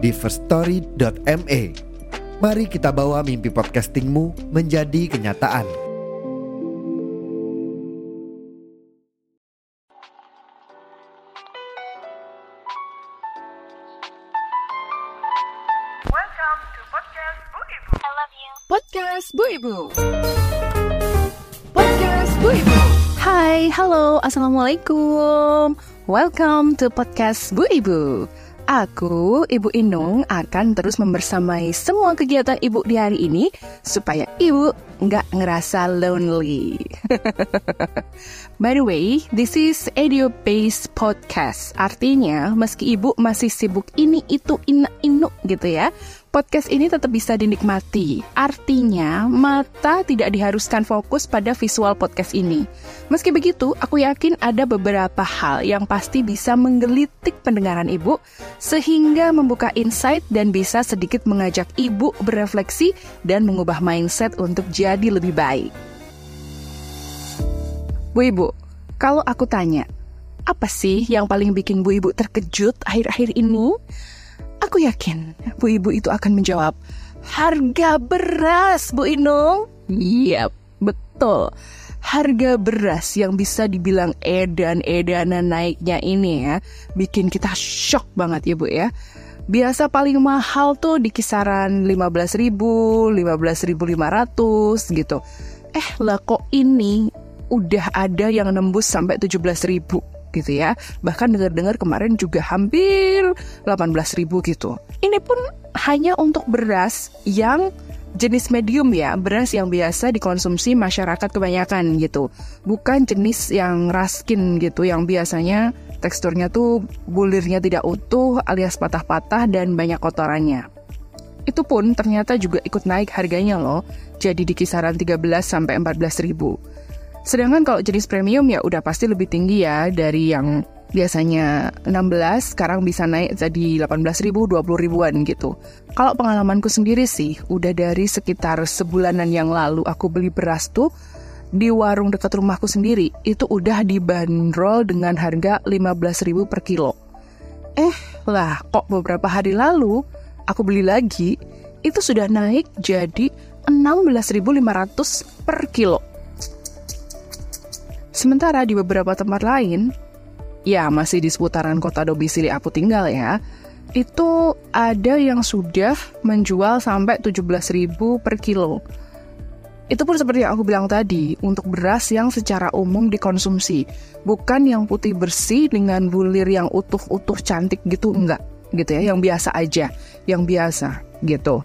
di firststory.me. Mari kita bawa mimpi podcastingmu menjadi kenyataan. Welcome to podcast Bu Ibu. I love you. Podcast Bu Ibu. Podcast Bu Ibu. Hai, halo, assalamualaikum. Welcome to podcast Bu Ibu. Aku, Ibu Inung, akan terus membersamai semua kegiatan Ibu di hari ini supaya Ibu nggak ngerasa lonely. By the way, this is audio-based podcast. Artinya, meski Ibu masih sibuk ini, itu, ina, inu gitu ya, podcast ini tetap bisa dinikmati. Artinya, mata tidak diharuskan fokus pada visual podcast ini. Meski begitu, aku yakin ada beberapa hal yang pasti bisa menggelitik pendengaran ibu, sehingga membuka insight dan bisa sedikit mengajak ibu berefleksi dan mengubah mindset untuk jadi lebih baik. Bu Ibu, kalau aku tanya, apa sih yang paling bikin Bu Ibu terkejut akhir-akhir ini? Aku yakin Bu Ibu itu akan menjawab, harga beras, Bu Inung. Yap, betul. Harga beras yang bisa dibilang edan-edanan naiknya ini ya, bikin kita shock banget ya Bu ya. Biasa paling mahal tuh di kisaran 15.000, 15.500 gitu. Eh lah kok ini udah ada yang nembus sampai 17.000 gitu ya. Bahkan dengar-dengar kemarin juga hampir 18.000 gitu. Ini pun hanya untuk beras yang jenis medium ya, beras yang biasa dikonsumsi masyarakat kebanyakan gitu. Bukan jenis yang raskin gitu yang biasanya teksturnya tuh bulirnya tidak utuh alias patah-patah dan banyak kotorannya. Itu pun ternyata juga ikut naik harganya loh, jadi di kisaran 13 sampai 14 ribu. Sedangkan kalau jenis premium ya udah pasti lebih tinggi ya dari yang biasanya 16 sekarang bisa naik jadi 18 ribu, 20 ribuan gitu. Kalau pengalamanku sendiri sih udah dari sekitar sebulanan yang lalu aku beli beras tuh di warung dekat rumahku sendiri itu udah dibanderol dengan harga 15 ribu per kilo. Eh lah kok beberapa hari lalu aku beli lagi itu sudah naik jadi 16.500 per kilo. Sementara di beberapa tempat lain, ya masih di seputaran kota domisili aku tinggal ya, itu ada yang sudah menjual sampai 17.000 per kilo. Itu pun seperti yang aku bilang tadi, untuk beras yang secara umum dikonsumsi, bukan yang putih bersih dengan bulir yang utuh-utuh cantik gitu, enggak gitu ya, yang biasa aja, yang biasa gitu.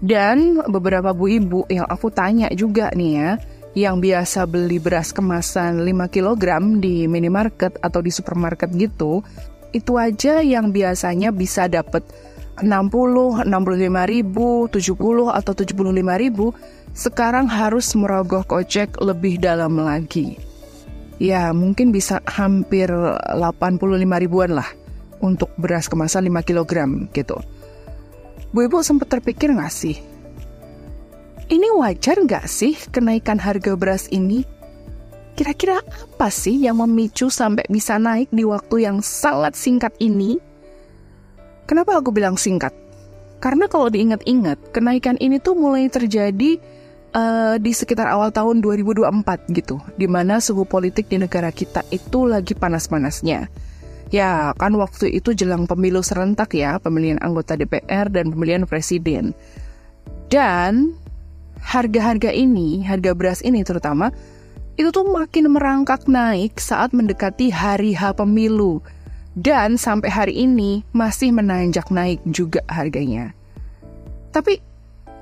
Dan beberapa bu ibu yang aku tanya juga nih ya, yang biasa beli beras kemasan 5 kg di minimarket atau di supermarket gitu, itu aja yang biasanya bisa dapat 60, 65 ribu, 70 atau 75 ribu, sekarang harus merogoh kocek lebih dalam lagi. Ya, mungkin bisa hampir 85 ribuan lah untuk beras kemasan 5 kg gitu. Bu Ibu sempat terpikir nggak sih? Ini wajar nggak sih kenaikan harga beras ini? Kira-kira apa sih yang memicu sampai bisa naik di waktu yang sangat singkat ini? Kenapa aku bilang singkat? Karena kalau diingat-ingat, kenaikan ini tuh mulai terjadi uh, di sekitar awal tahun 2024 gitu, di mana suhu politik di negara kita itu lagi panas-panasnya. Ya, kan waktu itu jelang pemilu serentak ya, pemilihan anggota DPR dan pemilihan presiden. Dan harga-harga ini, harga beras ini terutama, itu tuh makin merangkak naik saat mendekati hari H pemilu. Dan sampai hari ini masih menanjak naik juga harganya. Tapi,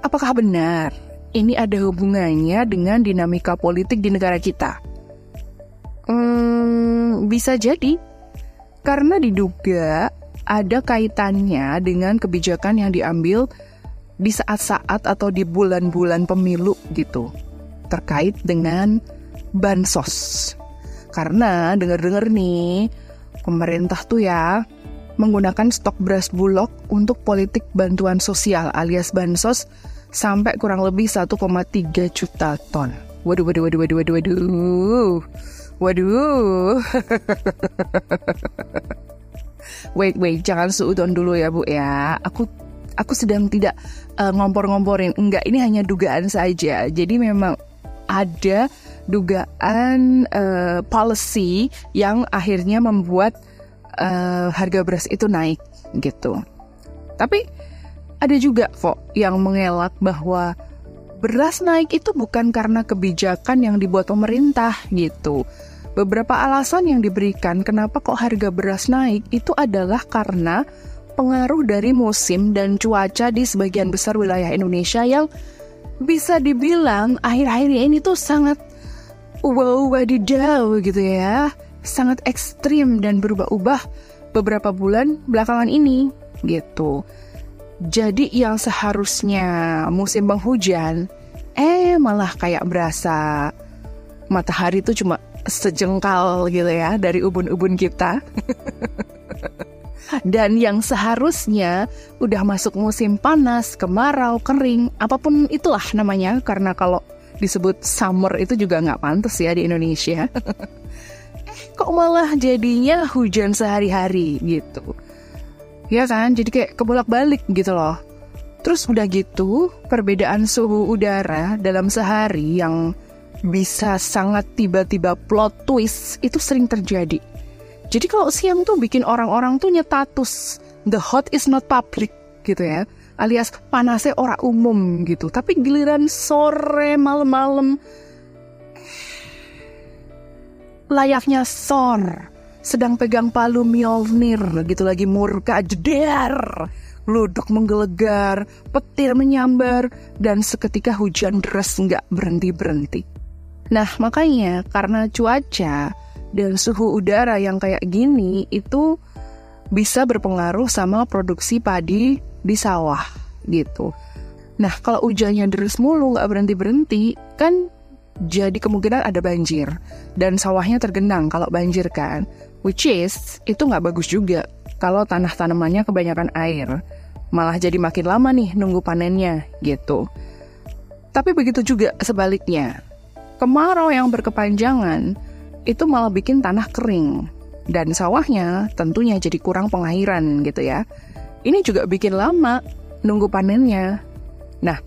apakah benar ini ada hubungannya dengan dinamika politik di negara kita? Hmm, bisa jadi. Karena diduga ada kaitannya dengan kebijakan yang diambil di saat-saat atau di bulan-bulan pemilu gitu terkait dengan bansos. Karena dengar-dengar nih pemerintah tuh ya menggunakan stok beras bulog untuk politik bantuan sosial alias bansos sampai kurang lebih 1,3 juta ton. Waduh, waduh, waduh, waduh, waduh, waduh. Waduh. wait, wait, jangan suudon dulu ya, Bu ya. Aku aku sedang tidak uh, ngompor-ngomporin. Enggak, ini hanya dugaan saja. Jadi memang ada dugaan uh, policy yang akhirnya membuat uh, harga beras itu naik gitu. Tapi ada juga kok yang mengelak bahwa beras naik itu bukan karena kebijakan yang dibuat pemerintah gitu. Beberapa alasan yang diberikan kenapa kok harga beras naik itu adalah karena pengaruh dari musim dan cuaca di sebagian besar wilayah Indonesia yang bisa dibilang akhir-akhir ini tuh sangat wow wadidaw gitu ya. Sangat ekstrim dan berubah-ubah beberapa bulan belakangan ini gitu. Jadi yang seharusnya musim penghujan, eh malah kayak berasa matahari itu cuma sejengkal gitu ya dari ubun-ubun kita. Dan yang seharusnya udah masuk musim panas, kemarau, kering, apa pun itulah namanya, karena kalau disebut summer itu juga nggak pantas ya di Indonesia. eh, kok malah jadinya hujan sehari-hari gitu. Ya kan, jadi kayak kebolak-balik gitu loh. Terus udah gitu, perbedaan suhu udara dalam sehari yang bisa sangat tiba-tiba plot twist itu sering terjadi. Jadi kalau siang tuh bikin orang-orang tuh nyetatus the hot is not public gitu ya. Alias panasnya orang umum gitu. Tapi giliran sore malam-malam layaknya sor sedang pegang palu Mjolnir gitu lagi murka jeder luduk menggelegar, petir menyambar, dan seketika hujan deras nggak berhenti-berhenti. Nah, makanya karena cuaca dan suhu udara yang kayak gini itu bisa berpengaruh sama produksi padi di sawah gitu. Nah, kalau hujannya deras mulu nggak berhenti-berhenti, kan jadi kemungkinan ada banjir. Dan sawahnya tergenang kalau banjir kan. Which is, itu nggak bagus juga kalau tanah tanamannya kebanyakan air. Malah jadi makin lama nih nunggu panennya gitu. Tapi begitu juga sebaliknya. Kemarau yang berkepanjangan itu malah bikin tanah kering. Dan sawahnya tentunya jadi kurang pengairan gitu ya. Ini juga bikin lama nunggu panennya. Nah,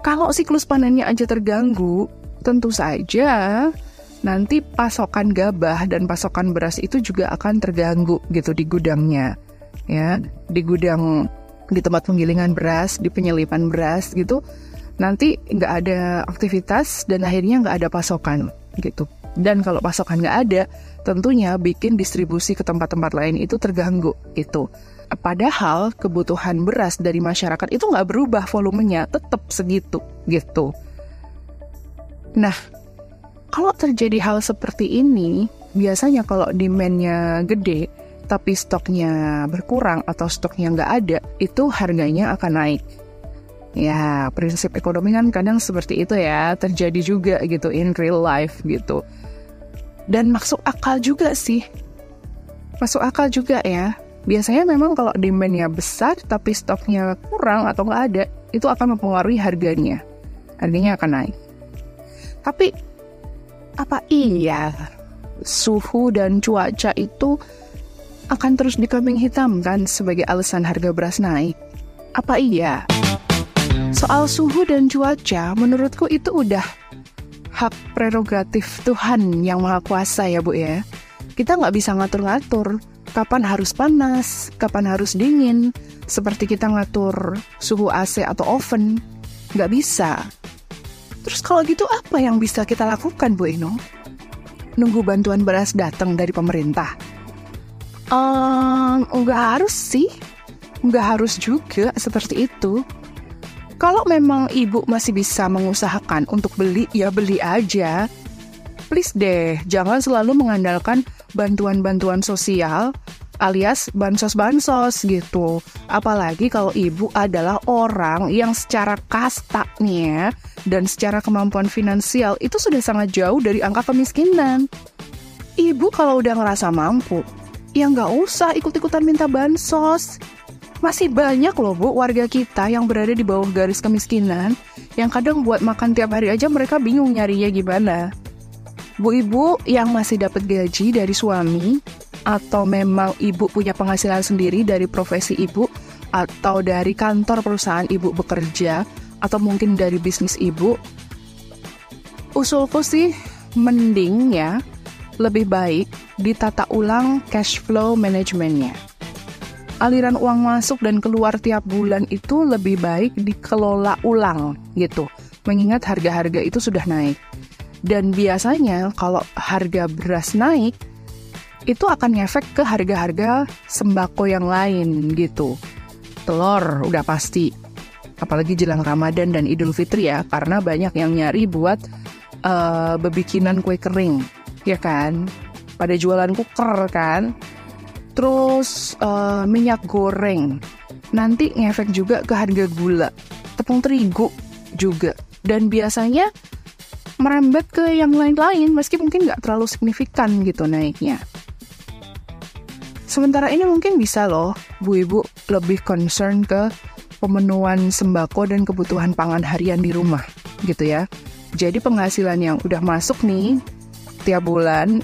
kalau siklus panennya aja terganggu, tentu saja nanti pasokan gabah dan pasokan beras itu juga akan terganggu gitu di gudangnya ya di gudang di tempat penggilingan beras di penyelipan beras gitu nanti nggak ada aktivitas dan akhirnya nggak ada pasokan gitu dan kalau pasokan nggak ada tentunya bikin distribusi ke tempat-tempat lain itu terganggu gitu padahal kebutuhan beras dari masyarakat itu nggak berubah volumenya tetap segitu gitu nah kalau terjadi hal seperti ini, biasanya kalau demand-nya gede, tapi stoknya berkurang atau stoknya nggak ada, itu harganya akan naik. Ya, prinsip ekonomi kan kadang seperti itu ya, terjadi juga gitu in real life gitu. Dan masuk akal juga sih. Masuk akal juga ya. Biasanya memang kalau demand-nya besar tapi stoknya kurang atau nggak ada, itu akan mempengaruhi harganya. Harganya akan naik. Tapi apa iya suhu dan cuaca itu akan terus dikambing hitamkan sebagai alasan harga beras naik? Apa iya? Soal suhu dan cuaca, menurutku itu udah hak prerogatif Tuhan yang Maha Kuasa ya Bu ya. Kita nggak bisa ngatur-ngatur kapan harus panas, kapan harus dingin, seperti kita ngatur suhu AC atau oven. Nggak bisa. Terus kalau gitu apa yang bisa kita lakukan Bu Eno? Nunggu bantuan beras datang dari pemerintah? Um, nggak harus sih. Nggak harus juga seperti itu. Kalau memang ibu masih bisa mengusahakan untuk beli, ya beli aja. Please deh, jangan selalu mengandalkan bantuan-bantuan sosial alias bansos-bansos gitu. Apalagi kalau ibu adalah orang yang secara kasta nih ya, dan secara kemampuan finansial itu sudah sangat jauh dari angka kemiskinan. Ibu kalau udah ngerasa mampu, ya nggak usah ikut-ikutan minta bansos. Masih banyak loh bu warga kita yang berada di bawah garis kemiskinan, yang kadang buat makan tiap hari aja mereka bingung nyarinya gimana. Bu ibu yang masih dapat gaji dari suami, atau memang ibu punya penghasilan sendiri dari profesi ibu atau dari kantor perusahaan ibu bekerja atau mungkin dari bisnis ibu usulku sih mending ya lebih baik ditata ulang cash flow manajemennya. Aliran uang masuk dan keluar tiap bulan itu lebih baik dikelola ulang gitu. Mengingat harga-harga itu sudah naik. Dan biasanya kalau harga beras naik, itu akan ngefek ke harga-harga sembako yang lain gitu. Telur udah pasti, apalagi jelang Ramadan dan Idul Fitri ya, karena banyak yang nyari buat uh, bebikinan kue kering, ya kan? Pada jualan cooker kan. Terus uh, minyak goreng, nanti ngefek juga ke harga gula, tepung terigu juga. Dan biasanya merembet ke yang lain-lain meski mungkin nggak terlalu signifikan gitu naiknya. Sementara ini mungkin bisa loh Bu Ibu lebih concern ke pemenuhan sembako dan kebutuhan pangan harian di rumah gitu ya. Jadi penghasilan yang udah masuk nih tiap bulan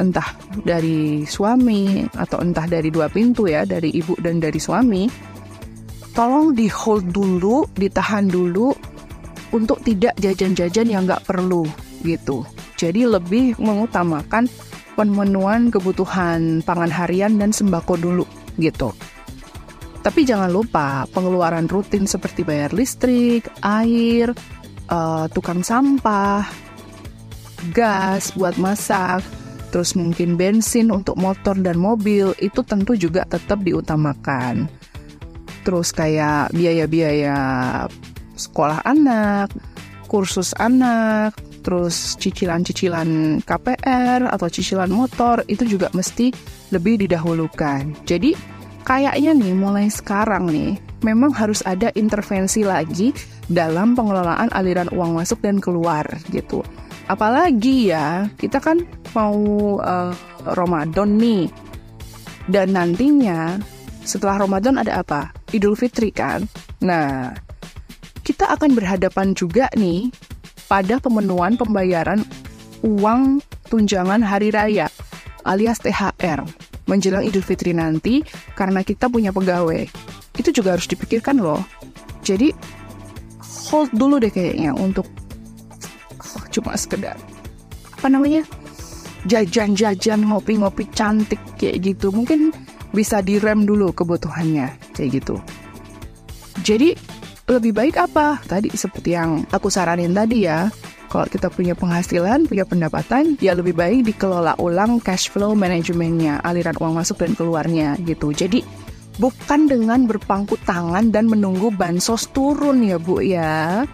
entah dari suami atau entah dari dua pintu ya, dari ibu dan dari suami, tolong di hold dulu, ditahan dulu untuk tidak jajan-jajan yang nggak perlu gitu. Jadi lebih mengutamakan pemenuhan kebutuhan pangan harian dan sembako dulu gitu. Tapi jangan lupa pengeluaran rutin seperti bayar listrik, air, uh, tukang sampah, gas buat masak, terus mungkin bensin untuk motor dan mobil itu tentu juga tetap diutamakan. Terus kayak biaya-biaya sekolah anak, kursus anak, terus cicilan-cicilan KPR atau cicilan motor itu juga mesti lebih didahulukan. Jadi kayaknya nih mulai sekarang nih memang harus ada intervensi lagi dalam pengelolaan aliran uang masuk dan keluar gitu. Apalagi ya, kita kan mau uh, Ramadan nih. Dan nantinya setelah Ramadan ada apa? Idul Fitri kan. Nah, kita akan berhadapan juga nih pada pemenuhan pembayaran uang tunjangan hari raya alias THR menjelang Idul Fitri nanti karena kita punya pegawai. Itu juga harus dipikirkan loh. Jadi hold dulu deh kayaknya untuk oh, cuma sekedar apa namanya jajan-jajan ngopi-ngopi cantik kayak gitu mungkin bisa direm dulu kebutuhannya kayak gitu. Jadi lebih baik apa? Tadi seperti yang aku saranin tadi ya, kalau kita punya penghasilan, punya pendapatan, ya lebih baik dikelola ulang cash flow manajemennya, aliran uang masuk dan keluarnya gitu. Jadi bukan dengan berpangku tangan dan menunggu bansos turun ya Bu ya.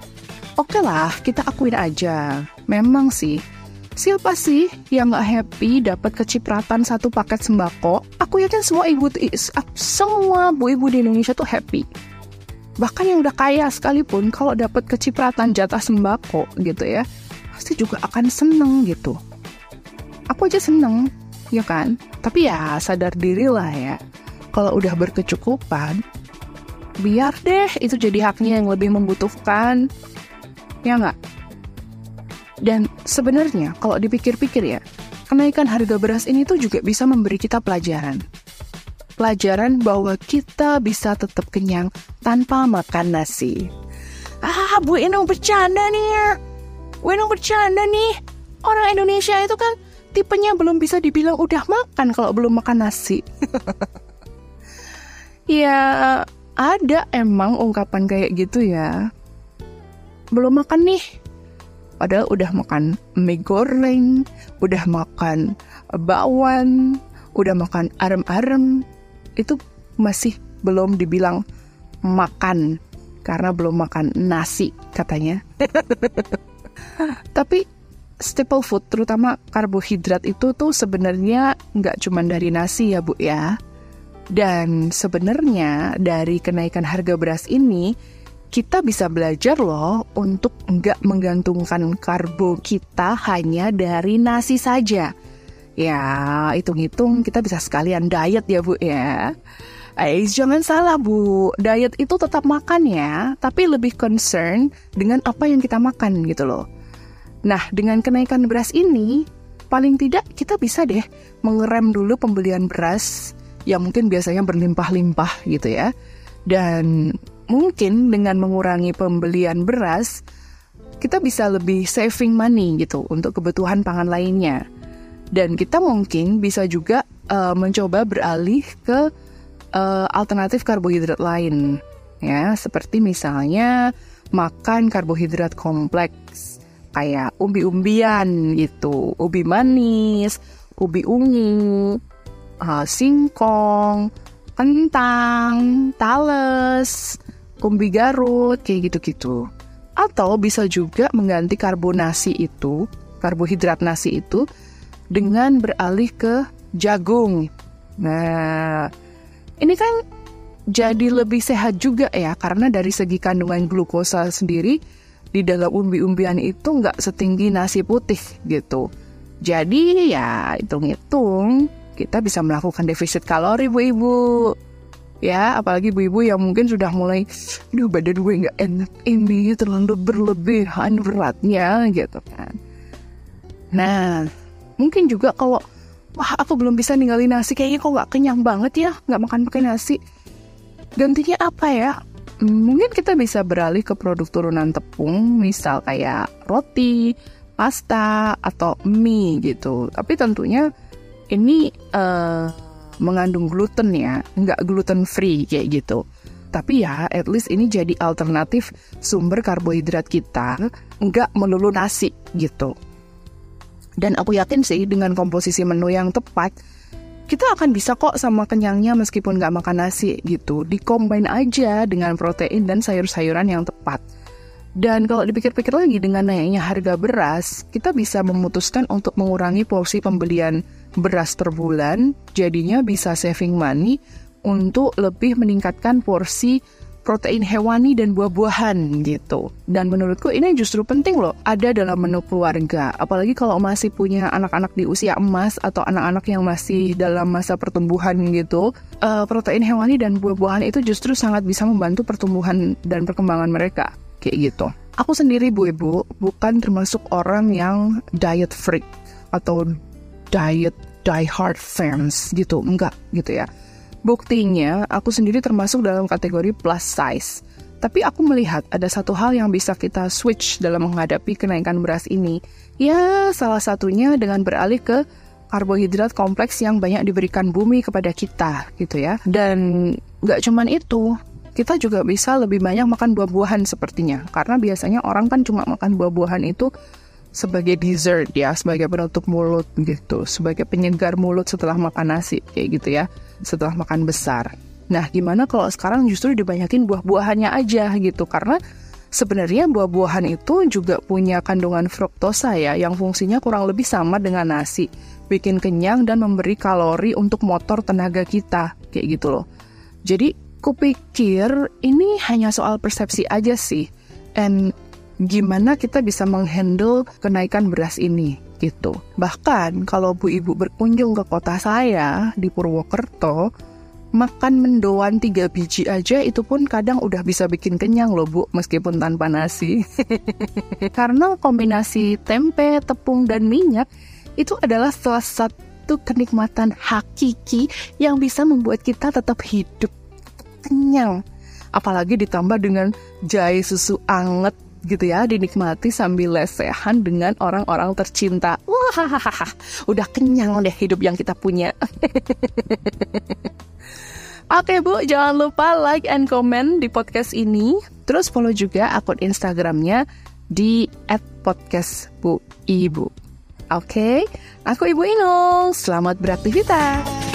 Oke lah, kita akuin aja. Memang sih, siapa sih yang nggak happy dapat kecipratan satu paket sembako? Aku yakin semua ibu, semua bu ibu di Indonesia tuh happy. Bahkan yang udah kaya sekalipun kalau dapat kecipratan jatah sembako gitu ya pasti juga akan seneng gitu. Aku aja seneng ya kan? Tapi ya sadar diri lah ya. Kalau udah berkecukupan biar deh itu jadi haknya yang lebih membutuhkan. Ya nggak dan sebenarnya kalau dipikir-pikir ya kenaikan harga beras ini tuh juga bisa memberi kita pelajaran pelajaran bahwa kita bisa tetap kenyang tanpa makan nasi. Ah, Bu Enong bercanda nih. Bu Enong bercanda nih. Orang Indonesia itu kan tipenya belum bisa dibilang udah makan kalau belum makan nasi. ya, ada emang ungkapan kayak gitu ya. Belum makan nih. Padahal udah makan mie goreng, udah makan bakwan, udah makan arem-arem, itu masih belum dibilang makan karena belum makan nasi katanya. Tapi staple food, terutama karbohidrat itu tuh sebenarnya nggak cuma dari nasi ya Bu ya. Dan sebenarnya dari kenaikan harga beras ini, kita bisa belajar loh untuk nggak menggantungkan karbo kita hanya dari nasi saja. Ya, hitung-hitung kita bisa sekalian diet ya Bu ya. Eh, jangan salah Bu, diet itu tetap makan ya, tapi lebih concern dengan apa yang kita makan gitu loh. Nah, dengan kenaikan beras ini, paling tidak kita bisa deh mengerem dulu pembelian beras yang mungkin biasanya berlimpah-limpah gitu ya. Dan mungkin dengan mengurangi pembelian beras, kita bisa lebih saving money gitu untuk kebutuhan pangan lainnya. Dan kita mungkin bisa juga uh, mencoba beralih ke uh, alternatif karbohidrat lain, ya seperti misalnya makan karbohidrat kompleks kayak umbi-umbian gitu, ubi manis, ubi ungu, uh, singkong, kentang, tales, umbi garut, kayak gitu-gitu. Atau bisa juga mengganti karbonasi itu, karbohidrat nasi itu, dengan beralih ke jagung. Nah, ini kan jadi lebih sehat juga ya, karena dari segi kandungan glukosa sendiri, di dalam umbi-umbian itu nggak setinggi nasi putih gitu. Jadi ya hitung-hitung kita bisa melakukan defisit kalori bu ibu ya apalagi ibu-ibu yang mungkin sudah mulai aduh badan gue nggak enak ini terlalu berlebihan beratnya gitu kan. Nah mungkin juga kalau wah aku belum bisa ninggalin nasi kayaknya kok nggak kenyang banget ya nggak makan pakai nasi. Gantinya apa ya? Mungkin kita bisa beralih ke produk turunan tepung misal kayak roti pasta atau mie gitu. Tapi tentunya ini uh, mengandung gluten ya, nggak gluten free kayak gitu. Tapi ya, at least ini jadi alternatif sumber karbohidrat kita, nggak melulu nasi gitu. Dan aku yakin sih dengan komposisi menu yang tepat, kita akan bisa kok sama kenyangnya meskipun nggak makan nasi gitu. Dikombin aja dengan protein dan sayur-sayuran yang tepat. Dan kalau dipikir-pikir lagi dengan naiknya harga beras, kita bisa memutuskan untuk mengurangi porsi pembelian beras per bulan, jadinya bisa saving money untuk lebih meningkatkan porsi protein hewani dan buah-buahan gitu. Dan menurutku ini justru penting loh ada dalam menu keluarga. Apalagi kalau masih punya anak-anak di usia emas atau anak-anak yang masih dalam masa pertumbuhan gitu. Uh, protein hewani dan buah-buahan itu justru sangat bisa membantu pertumbuhan dan perkembangan mereka. Kayak gitu. Aku sendiri bu ibu bukan termasuk orang yang diet freak atau diet die hard fans gitu. Enggak gitu ya. Buktinya aku sendiri termasuk dalam kategori plus size. Tapi aku melihat ada satu hal yang bisa kita switch dalam menghadapi kenaikan beras ini. Ya salah satunya dengan beralih ke karbohidrat kompleks yang banyak diberikan bumi kepada kita gitu ya. Dan nggak cuman itu kita juga bisa lebih banyak makan buah-buahan sepertinya. Karena biasanya orang kan cuma makan buah-buahan itu sebagai dessert ya, sebagai penutup mulut gitu, sebagai penyegar mulut setelah makan nasi kayak gitu ya, setelah makan besar. Nah, gimana kalau sekarang justru dibanyakin buah-buahannya aja gitu karena sebenarnya buah-buahan itu juga punya kandungan fruktosa ya yang fungsinya kurang lebih sama dengan nasi, bikin kenyang dan memberi kalori untuk motor tenaga kita kayak gitu loh. Jadi, kupikir ini hanya soal persepsi aja sih. And gimana kita bisa menghandle kenaikan beras ini gitu. Bahkan kalau Bu Ibu berkunjung ke kota saya di Purwokerto, makan mendoan tiga biji aja itu pun kadang udah bisa bikin kenyang loh Bu, meskipun tanpa nasi. Karena kombinasi tempe, tepung, dan minyak itu adalah salah satu kenikmatan hakiki yang bisa membuat kita tetap hidup kenyang. Apalagi ditambah dengan jahe susu anget gitu ya dinikmati sambil lesehan dengan orang-orang tercinta. Wah, udah kenyang deh hidup yang kita punya. Oke Bu, jangan lupa like and comment di podcast ini. Terus follow juga akun Instagramnya di @podcastbuibu. Oke, aku Ibu Inung. Selamat beraktivitas.